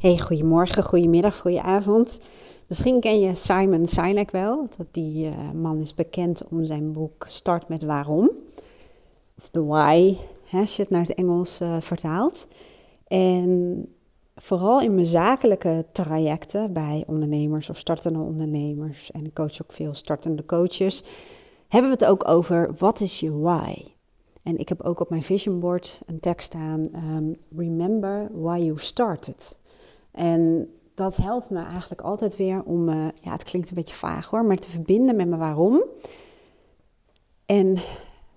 Hey, goedemorgen, goedemiddag, goedenavond. Misschien ken je Simon Sinek wel. Dat die uh, man is bekend om zijn boek Start met Waarom. Of The Why, hè, als je het naar het Engels uh, vertaalt. En vooral in mijn zakelijke trajecten bij ondernemers of startende ondernemers, en ik coach ook veel startende coaches, hebben we het ook over wat is je why? En ik heb ook op mijn vision board een tekst staan: um, Remember why you started. En dat helpt me eigenlijk altijd weer om, uh, ja, het klinkt een beetje vaag hoor, maar te verbinden met mijn waarom. En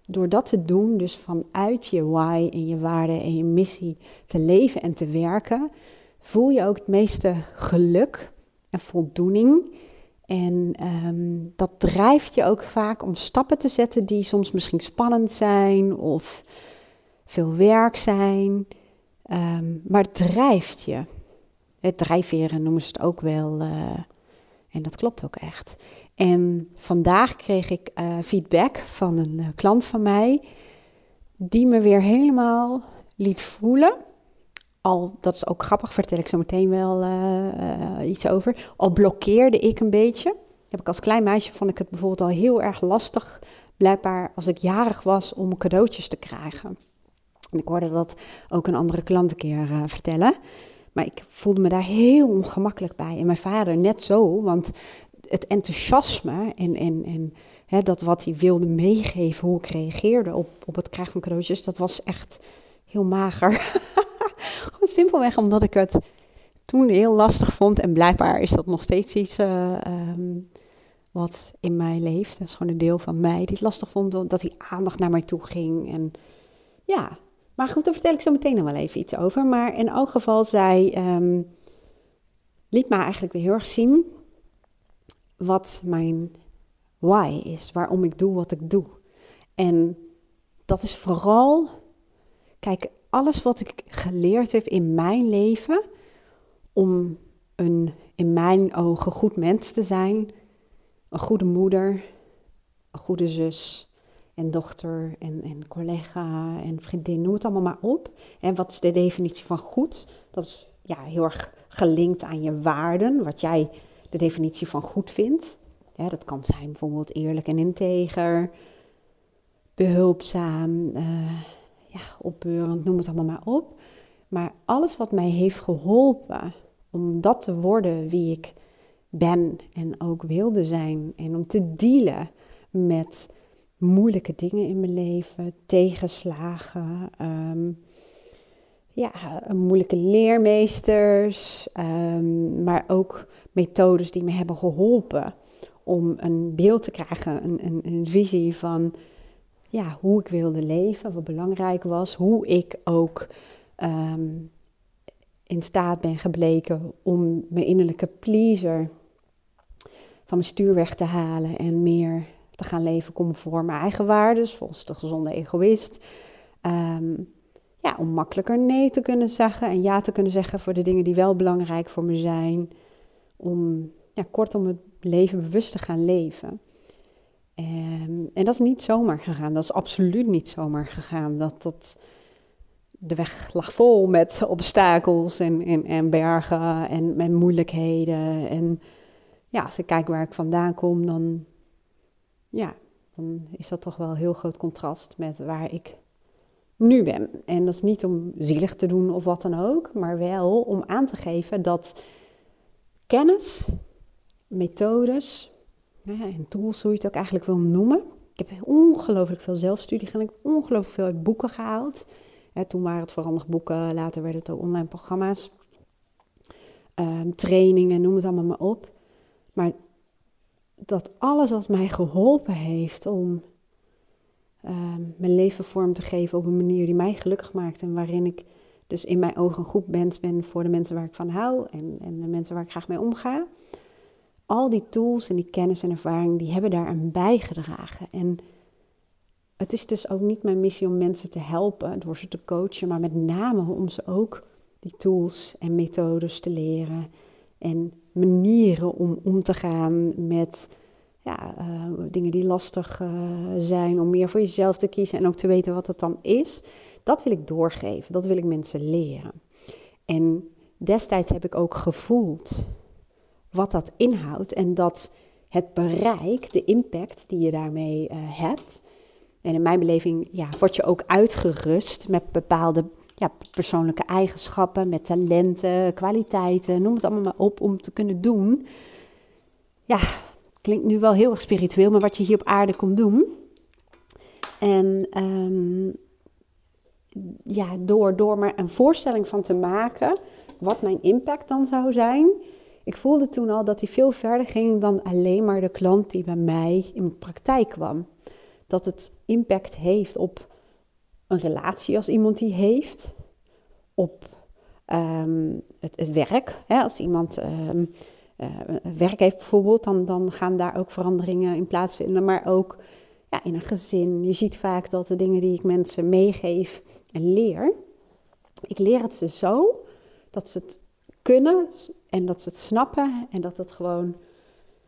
door dat te doen, dus vanuit je why en je waarde en je missie te leven en te werken, voel je ook het meeste geluk en voldoening. En um, dat drijft je ook vaak om stappen te zetten die soms misschien spannend zijn of veel werk zijn. Um, maar het drijft je. Het drijfveren noemen ze het ook wel. Uh, en dat klopt ook echt. En vandaag kreeg ik uh, feedback van een uh, klant van mij, die me weer helemaal liet voelen. Al, dat is ook grappig, vertel ik zo meteen wel iets over. Al blokkeerde ik een beetje. Heb ik als klein meisje vond ik het bijvoorbeeld al heel erg lastig, blijkbaar als ik jarig was, om cadeautjes te krijgen. En ik hoorde dat ook een andere klant een keer vertellen. Maar ik voelde me daar heel ongemakkelijk bij. En mijn vader net zo, want het enthousiasme en, hè, dat wat hij wilde meegeven, hoe ik reageerde op, op het krijgen van cadeautjes, dat was echt heel mager. Gewoon simpelweg omdat ik het toen heel lastig vond. En blijkbaar is dat nog steeds iets uh, um, wat in mij leeft. Dat is gewoon een deel van mij die het lastig vond dat die aandacht naar mij toe ging. En ja, maar goed, daar vertel ik zo meteen nog wel even iets over. Maar in elk geval, zij um, liet mij eigenlijk weer heel erg zien wat mijn why is. Waarom ik doe wat ik doe. En dat is vooral, kijk, alles wat ik geleerd heb in mijn leven om een in mijn ogen goed mens te zijn, een goede moeder, een goede zus, en dochter en, en collega en vriendin, noem het allemaal maar op. En wat is de definitie van goed? Dat is ja, heel erg gelinkt aan je waarden, wat jij de definitie van goed vindt. Dat kan zijn bijvoorbeeld eerlijk en integer, behulpzaam, uh, ja, opbeurend, noem het allemaal maar op. Maar alles wat mij heeft geholpen om dat te worden wie ik ben en ook wilde zijn en om te dealen met moeilijke dingen in mijn leven, tegenslagen, um, ja, moeilijke leermeesters, um, maar ook methodes die me hebben geholpen om een beeld te krijgen, een, een, een visie van ja, hoe ik wilde leven, wat belangrijk was, hoe ik ook um, in staat ben gebleken om mijn innerlijke pleaser van mijn stuur weg te halen en meer te gaan leven conform mijn eigen waarden, volgens de gezonde egoïst. Um, ja, om makkelijker nee te kunnen zeggen en ja te kunnen zeggen voor de dingen die wel belangrijk voor me zijn. Om ja, kortom het leven bewust te gaan leven. En, en dat is niet zomaar gegaan. Dat is absoluut niet zomaar gegaan. Dat, dat, de weg lag vol met obstakels en, en, en bergen en, en moeilijkheden. En ja, als ik kijk waar ik vandaan kom, dan ja, dan is dat toch wel een heel groot contrast met waar ik nu ben. En dat is niet om zielig te doen of wat dan ook, maar wel om aan te geven dat kennis, methodes ja, en tools, hoe je het ook eigenlijk wil noemen. Ik heb ongelooflijk veel zelfstudie gedaan, ik heb ongelooflijk veel boeken gehaald. toen waren het vooral boeken, later werden het ook online programma's, um, trainingen, noem het allemaal maar op. Maar dat alles wat mij geholpen heeft om uh, mijn leven vorm te geven op een manier die mij gelukkig maakt en waarin ik dus in mijn ogen een goed mens ben voor de mensen waar ik van hou en, en de mensen waar ik graag mee omga. Al die tools en die kennis en ervaring, die hebben daaraan bijgedragen. En het is dus ook niet mijn missie om mensen te helpen, door ze te coachen, maar met name om ze ook die tools en methodes te leren en manieren om om te gaan met ja, uh, dingen die lastig uh, zijn, om meer voor jezelf te kiezen en ook te weten wat het dan is. Dat wil ik doorgeven, dat wil ik mensen leren. En destijds heb ik ook gevoeld wat dat inhoudt en dat het bereik, de impact die je daarmee uh, hebt. En in mijn beleving ja, word je ook uitgerust met bepaalde ja, persoonlijke eigenschappen, met talenten, kwaliteiten, noem het allemaal maar op, om te kunnen doen. Ja, klinkt nu wel heel erg spiritueel, maar wat je hier op aarde komt doen. En um, ja, door, door me een voorstelling van te maken, wat mijn impact dan zou zijn. Ik voelde toen al dat die veel verder ging dan alleen maar de klant die bij mij in mijn praktijk kwam. Dat het impact heeft op een relatie als iemand die heeft, op ehm, het, werk. Hè, als iemand um, werk heeft bijvoorbeeld, dan, dan gaan daar ook veranderingen in plaatsvinden. Maar ook ja, in een gezin. Je ziet vaak dat de dingen die ik mensen meegeef en leer, ik leer het ze zo dat ze het kunnen en dat ze het snappen en dat het gewoon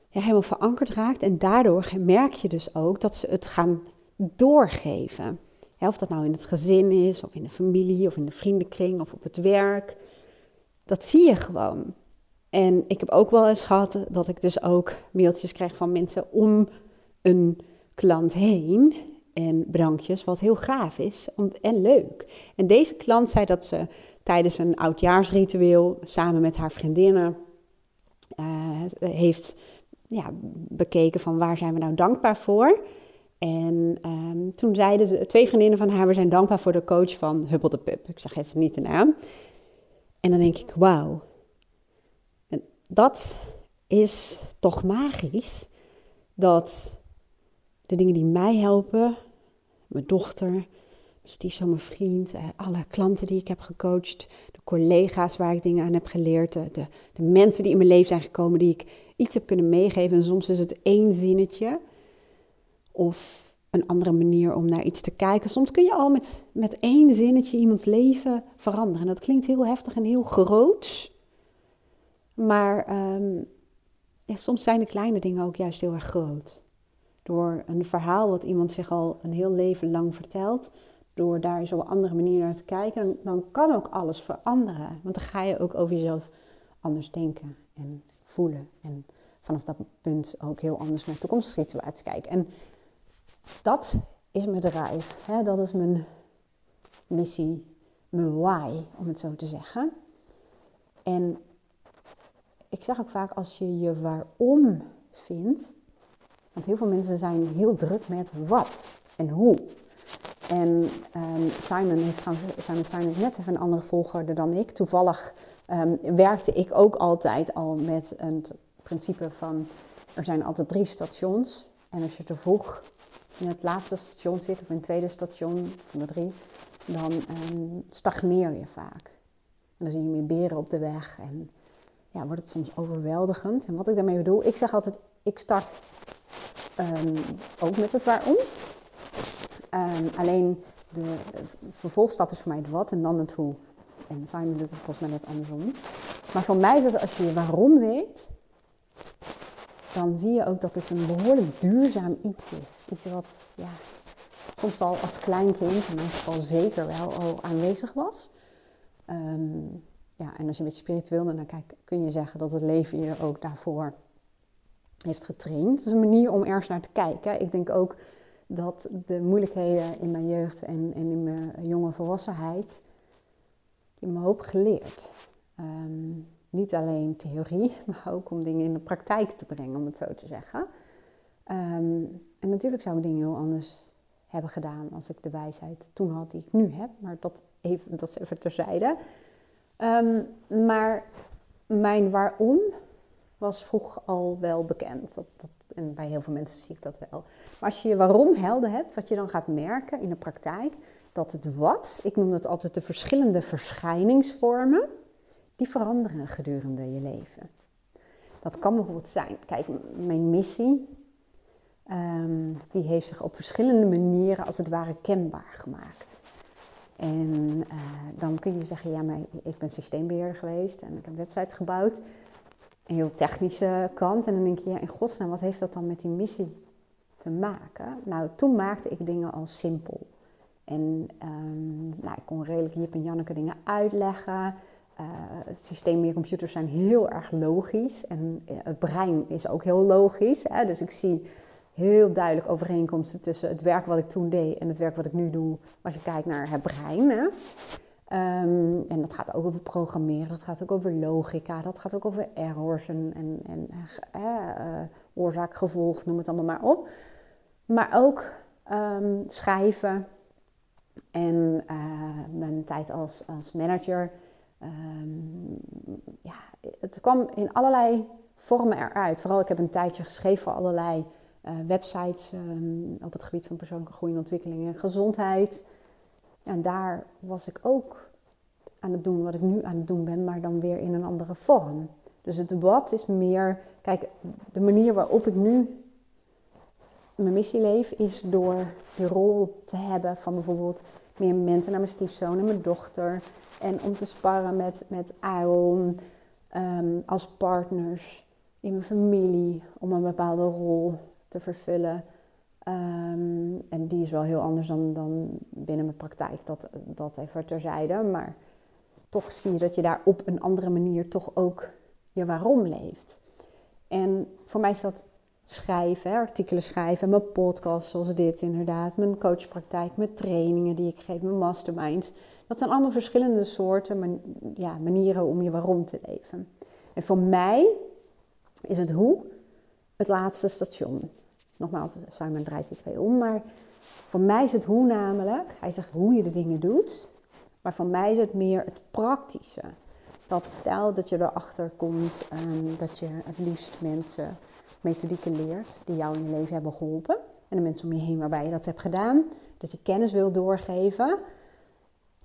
ja, helemaal verankerd raakt. En daardoor merk je dus ook dat ze het gaan doorgeven. Of dat nou in het gezin is, of in de familie, of in de vriendenkring, of op het werk. Dat zie je gewoon. En ik heb ook wel eens gehad dat ik dus ook mailtjes krijg van mensen om een klant heen en bedankjes, wat heel gaaf is en leuk. En deze klant zei dat ze tijdens een oudjaarsritueel samen met haar vriendinnen uh, heeft ja, bekeken van waar zijn we nou dankbaar voor. En um, toen zeiden ze, twee vriendinnen van haar, we zijn dankbaar voor de coach van Hubbel de Pup. Ik zeg even niet de naam. En dan denk ik, wauw. Dat is toch magisch, dat de dingen die mij helpen, mijn dochter, mijn stiefzoon, mijn vriend, eh, alle klanten die ik heb gecoacht, de collega's waar ik dingen aan heb geleerd, de, de mensen die in mijn leven zijn gekomen, die ik iets heb kunnen meegeven. En soms is het één zinnetje of een andere manier om naar iets te kijken. Soms kun je al met, met één zinnetje iemands leven veranderen. En dat klinkt heel heftig en heel groot. Maar um, ja, soms zijn de kleine dingen ook juist heel erg groot. Door een verhaal wat iemand zich al een heel leven lang vertelt, door daar zo een andere manier naar te kijken, dan, dan kan ook alles veranderen. Want dan ga je ook over jezelf anders denken en voelen. En vanaf dat punt ook heel anders naar toekomstige situaties kijken. En dat is mijn drive. Hè? Dat is mijn missie, mijn why, om het zo te zeggen. En ik zeg ook vaak, als je je waarom vindt, want heel veel mensen zijn heel druk met wat en hoe. En um, Simon heeft Simon net even een andere volger dan ik. Toevallig um, werkte ik ook altijd al met het principe van er zijn altijd drie stations. En als je te vroeg in het laatste station zit of in het tweede station van de drie, dan um, stagneer je vaak. Dan zie je meer beren op de weg en ja, wordt het soms overweldigend. En wat ik daarmee bedoel, ik zeg altijd, ik start um, ook met het waarom. Um, alleen de vervolgstap is voor mij het wat en dan het hoe. En Simon doet het volgens mij net andersom. Maar voor mij is als je je waarom weet, dan zie je ook dat het een behoorlijk duurzaam iets is. Iets wat ja, soms al als klein kind, in mijn geval zeker wel, al aanwezig was. Um, ja, en als je een beetje spiritueel naar kijkt, kun je zeggen dat het leven je ook daarvoor heeft getraind. Het is een manier om ergens naar te kijken. Ik denk ook dat de moeilijkheden in mijn jeugd en, en in mijn jonge volwassenheid, die me hoop geleerd. Um, niet alleen theorie, maar ook om dingen in de praktijk te brengen, om het zo te zeggen. Um, en natuurlijk zou ik dingen heel anders hebben gedaan als ik de wijsheid toen had die ik nu heb. Maar dat, even, dat is even terzijde. Um, maar mijn waarom was vroeg al wel bekend. Dat, dat, en bij heel veel mensen zie ik dat wel. Maar als je je waarom helder hebt, wat je dan gaat merken in de praktijk, dat het wat, ik noem dat altijd de verschillende verschijningsvormen, die veranderen gedurende je leven. Dat kan bijvoorbeeld zijn, kijk, mijn missie, um, die heeft zich op verschillende manieren als het ware kenbaar gemaakt. En uh, dan kun je zeggen, ja, maar ik ben systeembeheerder geweest en ik heb websites gebouwd een heel technische kant. En dan denk je, ja, in godsnaam, wat heeft dat dan met die missie te maken? Nou, toen maakte ik dingen al simpel. En um, nou, ik kon redelijk Jip en Janneke dingen uitleggen. Uh, systemen in computers zijn heel erg logisch. En het brein is ook heel logisch. Hè? Dus ik zie heel duidelijk overeenkomsten tussen het werk wat ik toen deed en het werk wat ik nu doe. Als je kijkt naar het brein. Hè? Ehm, en dat gaat ook over programmeren, dat gaat ook over logica, dat gaat ook over errors en, en, en uh, oorzaak, gevolg, noem het allemaal maar op. Maar ook um, schrijven en mijn tijd als, als manager. Um, ja, het kwam in allerlei vormen eruit. Vooral ik heb een tijdje geschreven voor allerlei uh, websites op het gebied van persoonlijke groei en ontwikkeling en gezondheid. En daar was ik ook aan het doen wat ik nu aan het doen ben, maar dan weer in een andere vorm. Dus het debat is meer, kijk, de manier waarop ik nu mijn missie leef, is door de rol te hebben van bijvoorbeeld meer mensen naar mijn stiefzoon en mijn dochter. En om te sparren met, met Aaron um, als partners in mijn familie, om een bepaalde rol te vervullen. Um, en die is wel heel anders dan, dan binnen mijn praktijk, dat, dat even terzijde. Maar toch zie je dat je daar op een andere manier toch ook je waarom leeft. En voor mij is dat schrijven, artikelen schrijven, mijn podcast zoals dit inderdaad, mijn coachpraktijk, mijn trainingen die ik geef, mijn masterminds. Dat zijn allemaal verschillende soorten ja, manieren om je waarom te leven. En voor mij is het hoe het laatste station. Nogmaals, Simon draait die twee om, maar voor mij is het hoe namelijk. Hij zegt hoe je de dingen doet, maar voor mij is het meer het praktische. Dat stel dat je erachter komt um, dat je het liefst mensen methodieken leert die jou in je leven hebben geholpen. En de mensen om je heen waarbij je dat hebt gedaan. Dat je kennis wil doorgeven.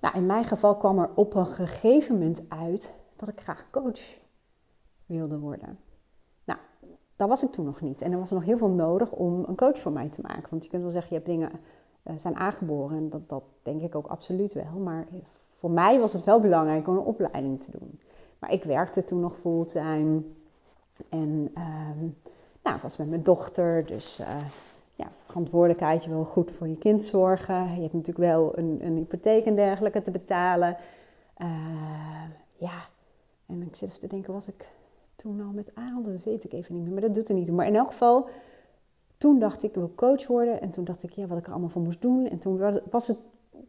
Nou, in mijn geval kwam er op een gegeven moment uit dat ik graag coach wilde worden. Nou, dat was ik toen nog niet. En er was nog heel veel nodig om een coach voor mij te maken. Want je kunt wel zeggen, je hebt dingen uh, zijn aangeboren. En dat, dat denk ik ook absoluut wel. Maar voor mij was het wel belangrijk om een opleiding te doen. Maar ik werkte toen nog fulltime. En uh, nou, ik was met mijn dochter, dus uh, ja, verantwoordelijkheid, je wil goed voor je kind zorgen. Je hebt natuurlijk wel een, een hypotheek en dergelijke te betalen. Uh, ja, en ik zit even te denken, was ik toen al met Aaron? Dat weet ik even niet meer, maar dat doet er niet toe. Maar in elk geval, toen dacht ik, ik wil coach worden. En toen dacht ik, ja, wat ik er allemaal voor moest doen. En toen was, was het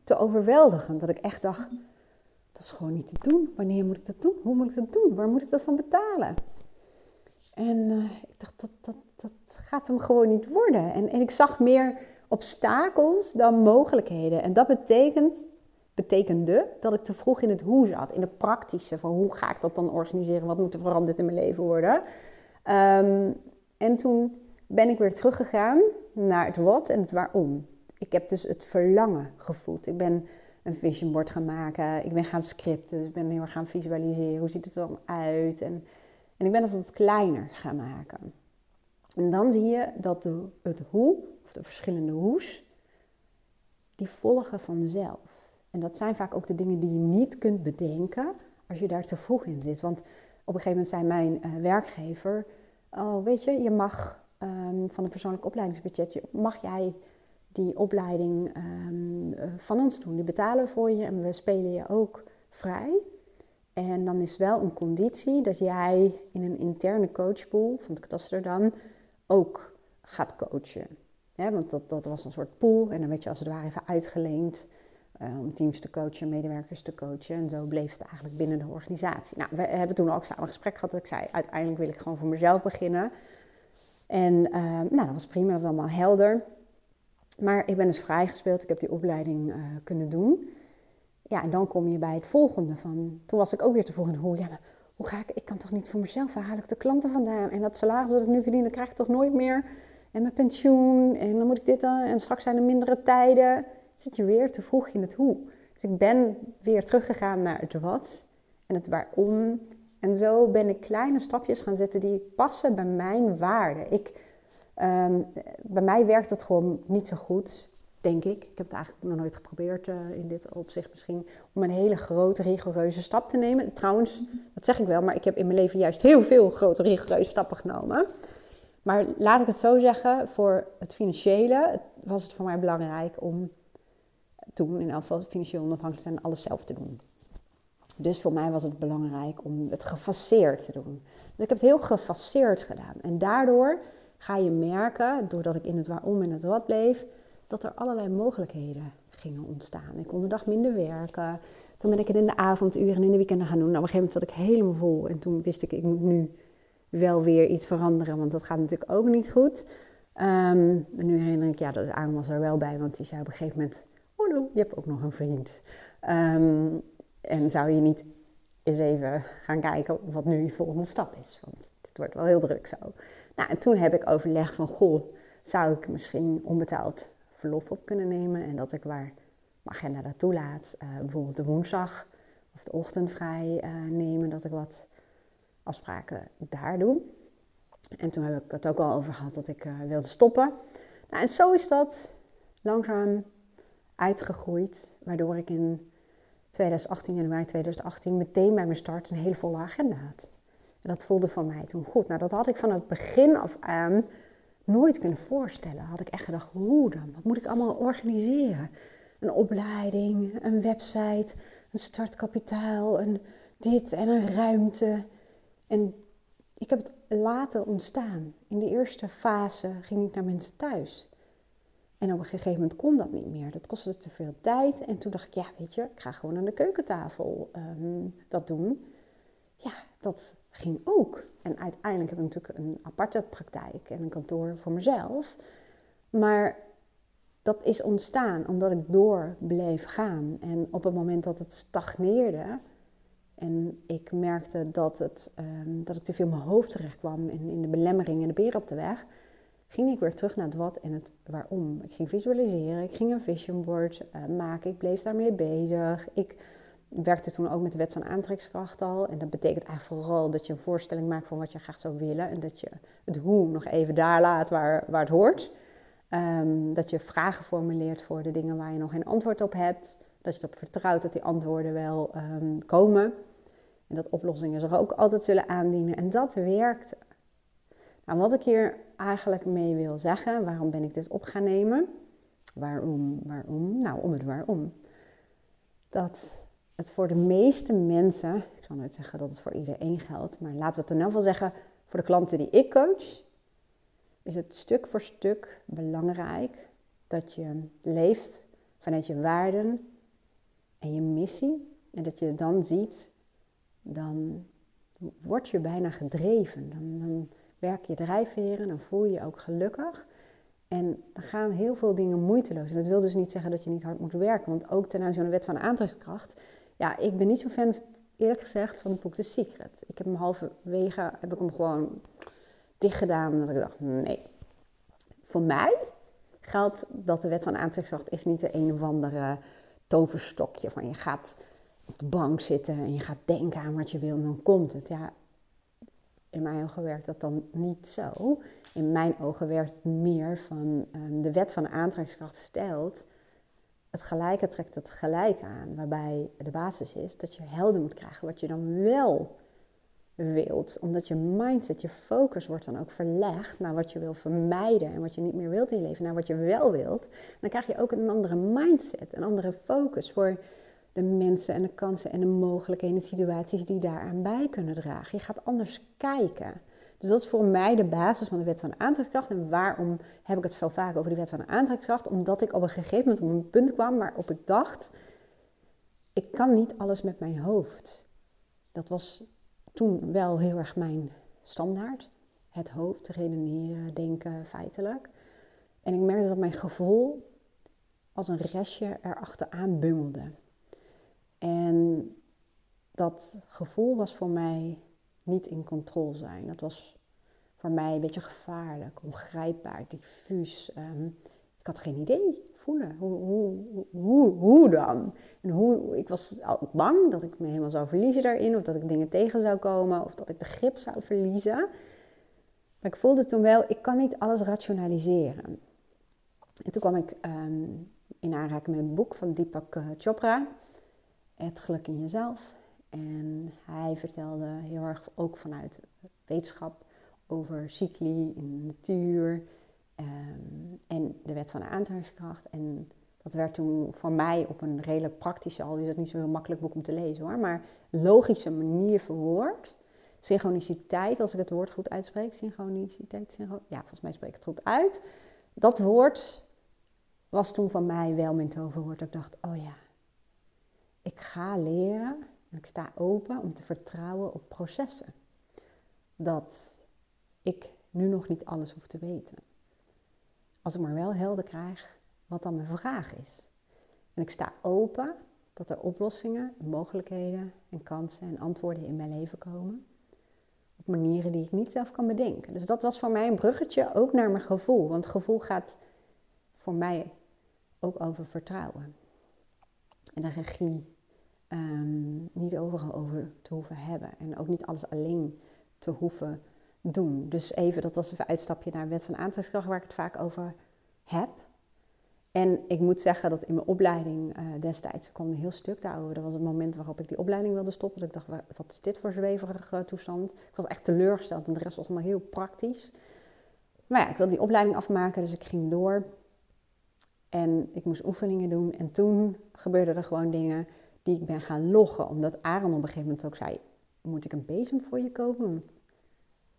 te overweldigend, dat ik echt dacht, dat is gewoon niet te doen. Wanneer moet ik dat doen? Hoe moet ik dat doen? Waar moet ik dat van betalen? En uh, ik dacht, dat, dat, dat gaat hem gewoon niet worden. En, en ik zag meer obstakels dan mogelijkheden. En dat betekent, betekende dat ik te vroeg in het hoe zat. In de praktische, van hoe ga ik dat dan organiseren? Wat moet er veranderd in mijn leven worden? Um, en toen ben ik weer teruggegaan naar het wat en het waarom. Ik heb dus het verlangen gevoeld. Ik ben een vision board gaan maken. Ik ben gaan scripten. Ik ben heel erg gaan visualiseren. Hoe ziet het dan uit? En en ik ben dat wat kleiner gaan maken. En dan zie je dat de, het hoe, of de verschillende hoes, die volgen vanzelf. En dat zijn vaak ook de dingen die je niet kunt bedenken als je daar te vroeg in zit. Want op een gegeven moment zei mijn uh, werkgever, oh weet je, je mag um, van een persoonlijk opleidingsbudget, mag jij die opleiding um, van ons doen. Die betalen voor je en we spelen je ook vrij. En dan is wel een conditie dat jij in een interne coachpool van het kataster dan ook gaat coachen. want dat, dat was een soort pool en dan werd je als het ware even uitgeleend uh, om teams te coachen, medewerkers te coachen. En zo bleef het eigenlijk binnen de organisatie. Nou, we hebben toen ook samen gesprek gehad dat ik zei, uiteindelijk wil ik gewoon voor mezelf beginnen. En uh, nou, dat was prima, dat was allemaal helder. Maar ik ben dus vrijgespeeld, ik heb die opleiding uh, kunnen doen. Ja, en dan kom je bij het volgende van, toen was ik ook weer te in hoe, ja, maar hoe ga ik, ik kan toch niet voor mezelf, waar haal ik de klanten vandaan? En dat salaris wat ik nu verdien, krijg ik toch nooit meer? En mijn pensioen, en dan moet ik dit dan, en straks zijn er mindere tijden. zit je weer te vroeg in het hoe. Dus ik ben weer teruggegaan naar het wat en het waarom. En zo ben ik kleine stapjes gaan zetten die passen bij mijn waarden. Ik, um, bij mij werkt het gewoon niet zo goed denk ik. Ik heb het eigenlijk nog nooit geprobeerd uh, in dit opzicht misschien. Om een hele grote, rigoureuze stap te nemen. Trouwens, dat zeg ik wel, maar ik heb in mijn leven juist heel veel grote, rigoureuze stappen genomen. Maar laat ik het zo zeggen, voor het financiële was het voor mij belangrijk om toen in elk geval financieel onafhankelijk zijn alles zelf te doen. Dus voor mij was het belangrijk om het gefaseerd te doen. Dus ik heb het heel gefaseerd gedaan. En daardoor ga je merken, doordat ik in het waarom en het wat bleef, dat er allerlei mogelijkheden gingen ontstaan. Ik kon de dag minder werken. Toen ben ik het in de avonduren en in de weekenden gaan doen. Nou, op een gegeven moment zat ik helemaal vol. En toen wist ik, ik moet nu wel weer iets veranderen, want dat gaat natuurlijk ook niet goed. Um, en nu herinner ik, ja, de Aan was er wel bij, want die zei op een gegeven moment... Oh je hebt ook nog een vriend. Um, en zou je niet eens even gaan kijken wat nu je volgende stap is? Want het wordt wel heel druk zo. Nou, en toen heb ik overlegd van, goh, zou ik misschien onbetaald verlof op kunnen nemen? En dat ik waar mijn agenda dat toelaat, uh, bijvoorbeeld de woensdag of de ochtend vrij uh, nemen, dat ik wat afspraken daar doe. En toen heb ik het ook al over gehad dat ik uh, wilde stoppen. Nou, en zo is dat langzaam uitgegroeid, waardoor ik in 2018, januari 2018, meteen bij mijn start een hele volle agenda had. En dat voelde voor mij toen goed. Nou, dat had ik van het begin af aan nooit kunnen voorstellen. Had ik echt gedacht, hoe dan? Wat moet ik allemaal organiseren? Een opleiding, een website, een startkapitaal, een dit en een ruimte. En ik heb het laten ontstaan. In de eerste fase ging ik naar mensen thuis. En op een gegeven moment kon dat niet meer. Dat kostte te veel tijd. En toen dacht ik, ja, weet je, ik ga gewoon aan de keukentafel ehm, dat doen. Ja, dat ging ook. En uiteindelijk heb ik natuurlijk een aparte praktijk en een kantoor voor mezelf. Maar dat is ontstaan omdat ik door bleef gaan. En op het moment dat het stagneerde en ik merkte dat, het, um, dat ik te veel in mijn hoofd terecht kwam in, in de belemmering en de beren op de weg, ging ik weer terug naar het wat en het waarom. Ik ging visualiseren, ik ging een vision board uh, maken, ik bleef daarmee bezig. Ik werkte toen ook met de wet van aantrekkingskracht al. En dat betekent eigenlijk vooral dat je een voorstelling maakt van wat je graag zou willen. En dat je het hoe nog even daar laat waar, waar het hoort. Um, dat je vragen formuleert voor de dingen waar je nog geen antwoord op hebt. Dat je erop vertrouwt dat die antwoorden wel um, komen. En dat oplossingen zich ook altijd zullen aandienen. En dat werkte. Nou, wat ik hier eigenlijk mee wil zeggen, waarom ben ik dit op gaan nemen? Waarom, waarom? Nou, om het waarom. Dat het voor de meeste mensen, ik zal nooit zeggen dat het voor iedereen geldt, maar laten we het in ieder geval zeggen, voor de klanten die ik coach, is het stuk voor stuk belangrijk dat je leeft vanuit je waarden en je missie. En dat je dan ziet, dan word je bijna gedreven. Dan, dan werk je drijfveren, dan voel je je ook gelukkig. En dan gaan heel veel dingen moeiteloos. En dat wil dus niet zeggen dat je niet hard moet werken. Want ook ten aanzien van de wet van aantrekkingskracht. Ja, ik ben niet zo fan, eerlijk gezegd, van het boek The Secret. Ik heb hem halverwege, heb ik hem gewoon dicht gedaan. En ik dacht, nee. Voor mij geldt dat de wet van aantrekkingskracht is niet de een of andere toverstokje. Van je gaat op de bank zitten en je gaat denken aan wat je wil en dan komt het. Ja, in mijn ogen werkt dat dan niet zo. In mijn ogen werkt het meer van um, de wet van aantrekkingskracht stelt. Het gelijke trekt het gelijk aan. Waarbij de basis is dat je helder moet krijgen wat je dan wel wilt. Omdat je mindset, je focus wordt dan ook verlegd naar wat je wil vermijden. En wat je niet meer wilt in je leven, naar wat je wel wilt. dan krijg je ook een andere mindset, een andere focus voor de mensen en de kansen en de mogelijkheden en de situaties die daaraan bij kunnen dragen. Je gaat anders kijken. Dus dat is voor mij de basis van de wet van aantrekkingskracht. En waarom heb ik het veel vaak over de wet van aantrekkingskracht? Omdat ik op een gegeven moment op een punt kwam waarop ik dacht: ik kan niet alles met mijn hoofd. Dat was toen wel heel erg mijn standaard. Het hoofd, redeneren, denken, feitelijk. En ik merkte dat mijn gevoel als een restje erachteraan bungelde. En dat gevoel was voor mij niet in controle zijn. Dat was voor mij een beetje gevaarlijk, ongrijpbaar, diffuus. Um, ik had geen idee voelen. Hoe, hoe, hoe, hoe dan? En hoe, ik was bang dat ik me helemaal zou verliezen daarin, of dat ik dingen tegen zou komen, of dat ik de grip zou verliezen. Maar ik voelde toen wel, ik kan niet alles rationaliseren. En toen kwam ik um, in aanraking met een boek van Deepak eh, Chopra. Het geluk in jezelf. En hij vertelde heel erg ook vanuit wetenschap over cycli in de natuur um, en de wet van de aantrekkingskracht. En Dat werd toen voor mij op een redelijk praktische, al is het niet zo heel makkelijk boek om te lezen hoor, maar logische manier verwoord. Synchroniciteit, als ik het woord goed uitspreek. Synchroniciteit, synchro ja, volgens mij spreek ik het goed uit. Dat woord was toen van mij wel mijn toverwoord. Ik dacht, oh ja, ik ga leren en ik sta open om te vertrouwen op processen. Dat ik nu nog niet alles hoef te weten. Als ik maar wel helder krijg wat dan mijn vraag is. En ik sta open dat er oplossingen, mogelijkheden en kansen en antwoorden in mijn leven komen. Op manieren die ik niet zelf kan bedenken. Dus dat was voor mij een bruggetje ook naar mijn gevoel. Want gevoel gaat voor mij ook over vertrouwen. En de regie um, niet overal over te hoeven hebben. En ook niet alles alleen te hoeven doen. Dus even, dat was even een uitstapje naar wet van aantrekkingskracht, waar ik het vaak over heb. En ik moet zeggen dat in mijn opleiding uh, destijds kwam een heel stuk daarover. Dat was het moment waarop ik die opleiding wilde stoppen. Dat ik dacht, wat is dit voor zweverige toestand? Ik was echt teleurgesteld en de rest was allemaal heel praktisch. Maar ja, ik wilde die opleiding afmaken, dus ik ging door. En ik moest oefeningen doen. En toen gebeurden er gewoon dingen die ik ben gaan loggen. Omdat Aaron op een gegeven moment ook zei, moet ik een bezem voor je kopen?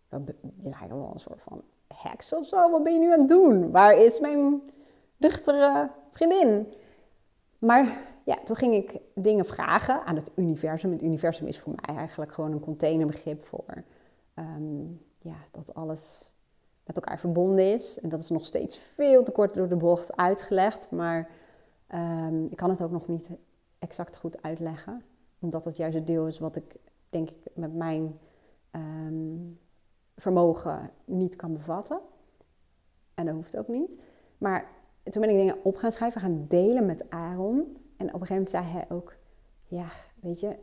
Je lijkt wel een soort van heks of zo. Wat ben je nu aan het doen? Waar is mijn duchtere vriendin? Maar ja, toen ging ik dingen vragen aan het universum. Het universum is voor mij eigenlijk gewoon een containerbegrip voor ehm, ja, dat alles met elkaar verbonden is. En dat is nog steeds veel te kort door de bocht uitgelegd. Maar um, ik kan het ook nog niet exact goed uitleggen. Omdat het juist het deel is wat ik denk ik met mijn ehm, vermogen niet kan bevatten. En dat hoeft ook niet. Maar toen ben ik dingen op gaan schrijven, gaan delen met Aaron. En op een gegeven moment zei hij ook: Ja, weet je,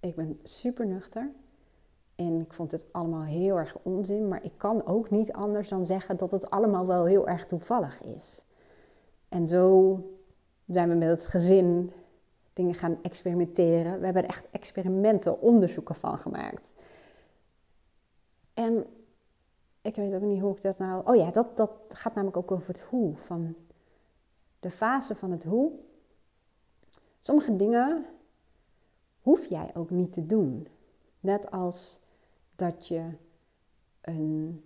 ik ben super nuchter. En ik vond het allemaal heel erg onzin. Maar ik kan ook niet anders dan zeggen dat het allemaal wel heel erg toevallig is. En zo zijn we met het gezin dingen gaan experimenteren. We hebben er echt experimenten, onderzoeken van gemaakt. En ik weet ook niet hoe ik dat nou. Oh ja, dat, dat gaat namelijk ook over het hoe. Van de fase van het hoe. Sommige dingen hoef jij ook niet te doen. Net als dat je een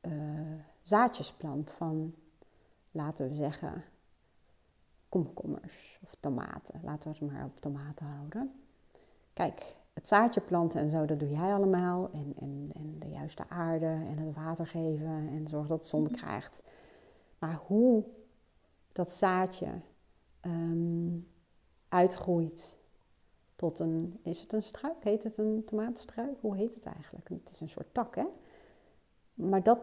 uh, zaadjes plant van, laten we zeggen, komkommers of tomaten. Laten we het maar op tomaten houden. Kijk, het zaadje planten en zo, dat doe jij allemaal. En, en, en de juiste aarde en het water geven en zorg dat het zon krijgt. Maar hoe dat zaadje ehm, uitgroeit tot een, is het een struik? Heet het een tomatenstruik? Hoe heet het eigenlijk? Het is een soort tak, hè? Maar dat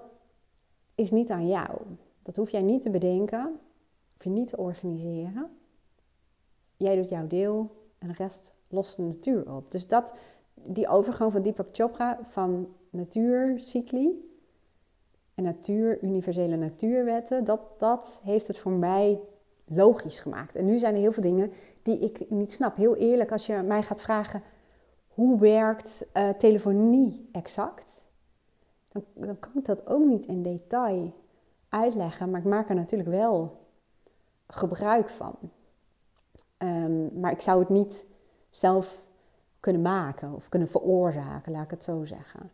is niet aan jou. Dat hoef jij niet te bedenken je niet organiseren. Jij doet jouw deel en de rest lost de natuur op. Dus dat, die overgang van Deepak Chopra van natuurcycli en natuur, universele natuurwetten, dat, dat heeft het voor mij logisch gemaakt. En nu zijn er heel veel dingen die ik niet snap. Heel eerlijk, als je mij gaat vragen hoe werkt uh, telefonie exact, dan, dan kan ik dat ook niet in detail uitleggen, maar ik maak er natuurlijk wel gebruik van. Ehm, maar ik zou het niet zelf kunnen maken of kunnen veroorzaken, laat ik het zo zeggen.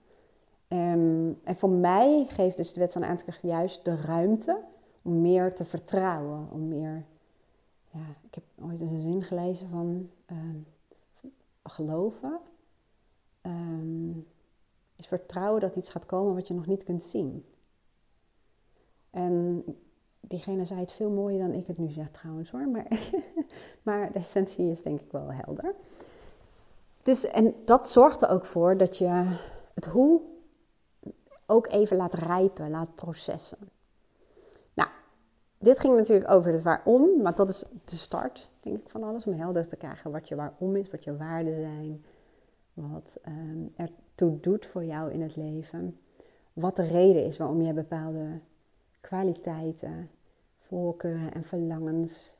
Um, en voor mij geeft dus de wet van aantrekking juist de ruimte om meer te vertrouwen, om meer... Ja, ik heb ooit eens een zin gelezen van ehm, geloven is vertrouwen dat iets gaat komen wat je nog niet kunt zien. En diegene zei het veel mooier dan ik het nu zeg trouwens hoor. Maar, maar de essentie is denk ik wel helder. Dus, en dat zorgt er ook voor dat je het hoe ook even laat rijpen, laat processen. Nou, dit ging natuurlijk over het waarom, maar dat is de start, denk ik, van alles. Om helder te krijgen wat je waarom is, wat je waarden zijn, wat um, ertoe doet voor jou in het leven. Wat de reden is waarom je bepaalde kwaliteiten, voorkeuren en verlangens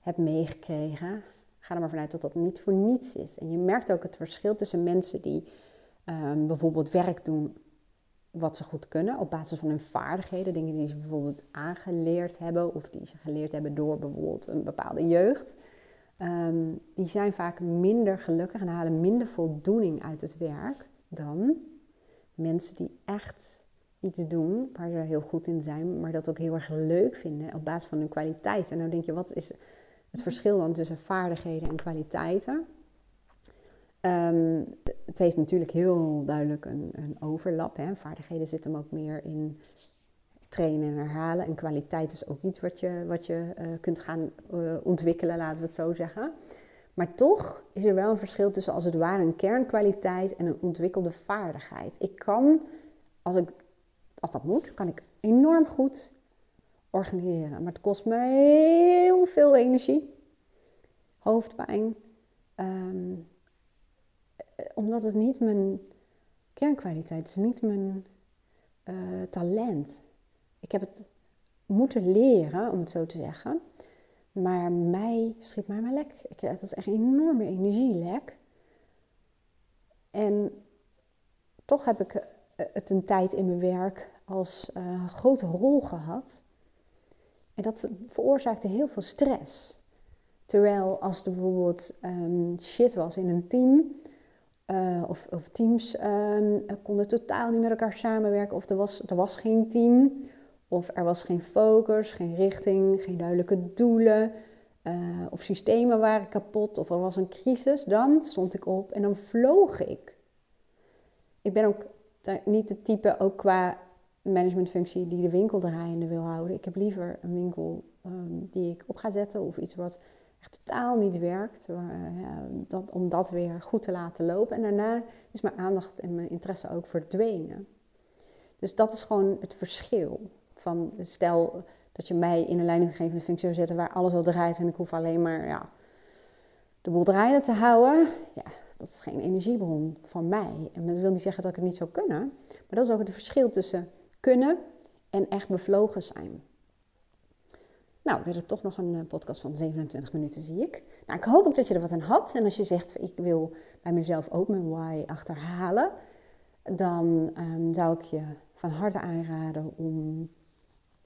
hebt meegekregen, ga er maar vanuit dat dat niet voor niets is. En je merkt ook het verschil tussen mensen die um, bijvoorbeeld werk doen wat ze goed kunnen op basis van hun vaardigheden, dingen die ze bijvoorbeeld aangeleerd hebben of die ze geleerd hebben door bijvoorbeeld een bepaalde jeugd. Ehm, die zijn vaak minder gelukkig en halen minder voldoening uit het werk dan mensen die echt iets doen waar ze heel goed in zijn, maar dat ook heel erg leuk vinden op basis van hun kwaliteit. En dan denk je, wat is het verschil dan tussen vaardigheden en kwaliteiten? Um, het heeft natuurlijk heel duidelijk een, een overlap. Hè. Vaardigheden zitten ook meer in trainen en herhalen. En kwaliteit is ook iets wat je, wat je uh, kunt gaan uh, ontwikkelen, laten we het zo zeggen. Maar toch is er wel een verschil tussen als het ware een kernkwaliteit en een ontwikkelde vaardigheid. Ik kan, als, ik, als dat moet, kan ik enorm goed organiseren. Maar het kost me heel veel energie, hoofdpijn. Um, omdat het niet mijn kernkwaliteit is, niet mijn uh, talent. Ik heb het moeten leren, om het zo te zeggen. Maar mij schiet mij maar lek. Ik, dat is echt een enorme energielek. En toch heb ik eh, het een tijd in mijn werk als uh, grote rol gehad. En dat veroorzaakte heel veel stress. Terwijl als er bijvoorbeeld um, shit was in een team, uh, of, of, teams um, konden totaal niet met elkaar samenwerken, of er was, er was geen team, of er was geen focus, geen richting, geen duidelijke doelen, uh, of systemen waren kapot, of er was een crisis, dan stond ik op en dan vloog ik. Ik ben ook niet het type, ook qua managementfunctie, die de winkel draaiende wil houden. Ik heb liever een winkel um, die ik op ga zetten of iets wat echt totaal niet werkt. Uh, dat, om dat weer goed te laten lopen. En daarna is mijn aandacht en mijn interesse ook verdwenen. Dus dat is gewoon het verschil. Van stel dat je mij in een leidinggevende functie zou zetten waar alles al draait en ik hoef alleen maar ja, de boel draaiende te houden. Ja, dat is geen energiebron van mij. En dat wil niet zeggen dat ik het niet zou kunnen. Maar dat is ook het verschil tussen kunnen en echt bevlogen zijn. Nou, het toch nog een eh, podcast van 27 minuten, zie ik. Nou, ik hoop ook dat je er wat aan had. En als je zegt, ik wil bij mezelf ook mijn why achterhalen, dan um, zou ik je van harte aanraden om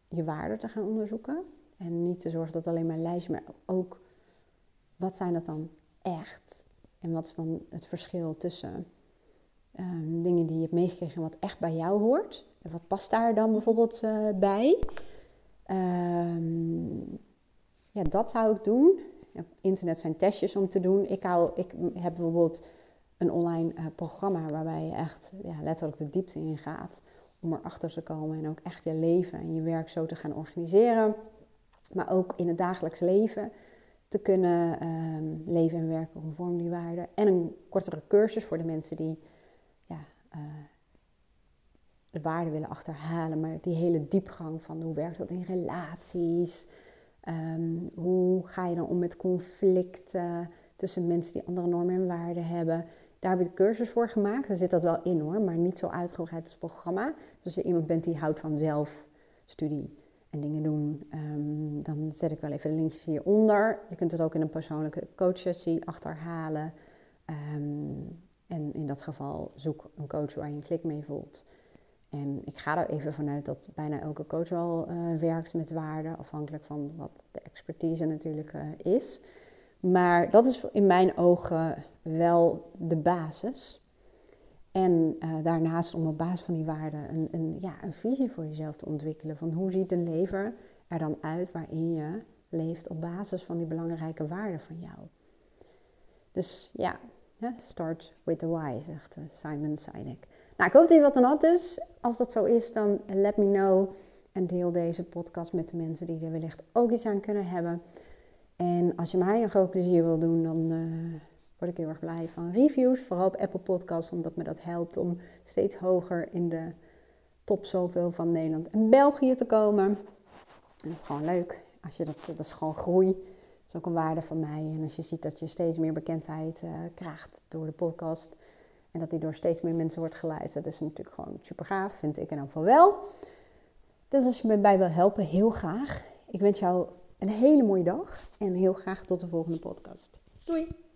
je waarden te gaan onderzoeken. En niet te zorgen dat alleen maar lijstje, maar ook wat zijn dat dan echt? En wat is dan het verschil tussen um, dingen die je hebt meegekregen en wat echt bij jou hoort? En wat past daar dan bijvoorbeeld uh, bij? Um, ja, dat zou ik doen. Internet zijn testjes om te doen. Ik, hou, ik heb bijvoorbeeld een online uh, programma waarbij je echt ja, letterlijk de diepte in gaat om erachter te komen en ook echt je leven en je werk zo te gaan organiseren. Maar ook in het dagelijks leven te kunnen um, leven en werken conform die waarden. En een kortere cursus voor de mensen die ja, uh, de waarde willen achterhalen, maar die hele diepgang van hoe werkt dat in relaties? Um, hoe ga je dan om met conflicten tussen mensen die andere normen en waarden hebben? Daar heb ik de cursus voor gemaakt. Daar zit dat wel in hoor, maar niet zo uitgebreid als programma. Dus als je iemand bent die houdt van zelfstudie en dingen doen, um, dan zet ik wel even de linkjes hieronder. Je kunt het ook in een persoonlijke coachsessie achterhalen. Um, en in dat geval zoek een coach waar je een klik mee voelt. En ik ga er even vanuit dat bijna elke coach wel uh, werkt met waarden, afhankelijk van wat de expertise natuurlijk uh, is. Maar dat is in mijn ogen wel de basis. En uh, daarnaast om op basis van die waarden een, een, ja, een visie voor jezelf te ontwikkelen. Van hoe ziet een leven er dan uit waarin je leeft op basis van die belangrijke waarden van jou. Dus ja, start with the why, zegt Simon Sinek. Nou, ik hoop dat je wat aan had dus. Als dat zo is, dan let me know. En deel deze podcast met de mensen die er wellicht ook iets aan kunnen hebben. En als je mij een groot plezier wil doen, dan uh, word ik heel erg blij van reviews. Vooral op Apple Podcasts, omdat me dat helpt om steeds hoger in de top zoveel van Nederland en België te komen. En dat is gewoon leuk. Als je dat, dat is gewoon groei. Dat is ook een waarde van mij. En als je ziet dat je steeds meer bekendheid uh, krijgt door de podcast en dat die door steeds meer mensen wordt geluisterd. Dat is natuurlijk gewoon super gaaf, vind ik in ieder geval wel. Dus als je me bij wil helpen, heel graag. Ik wens jou een hele mooie dag en heel graag tot de volgende podcast. Doei!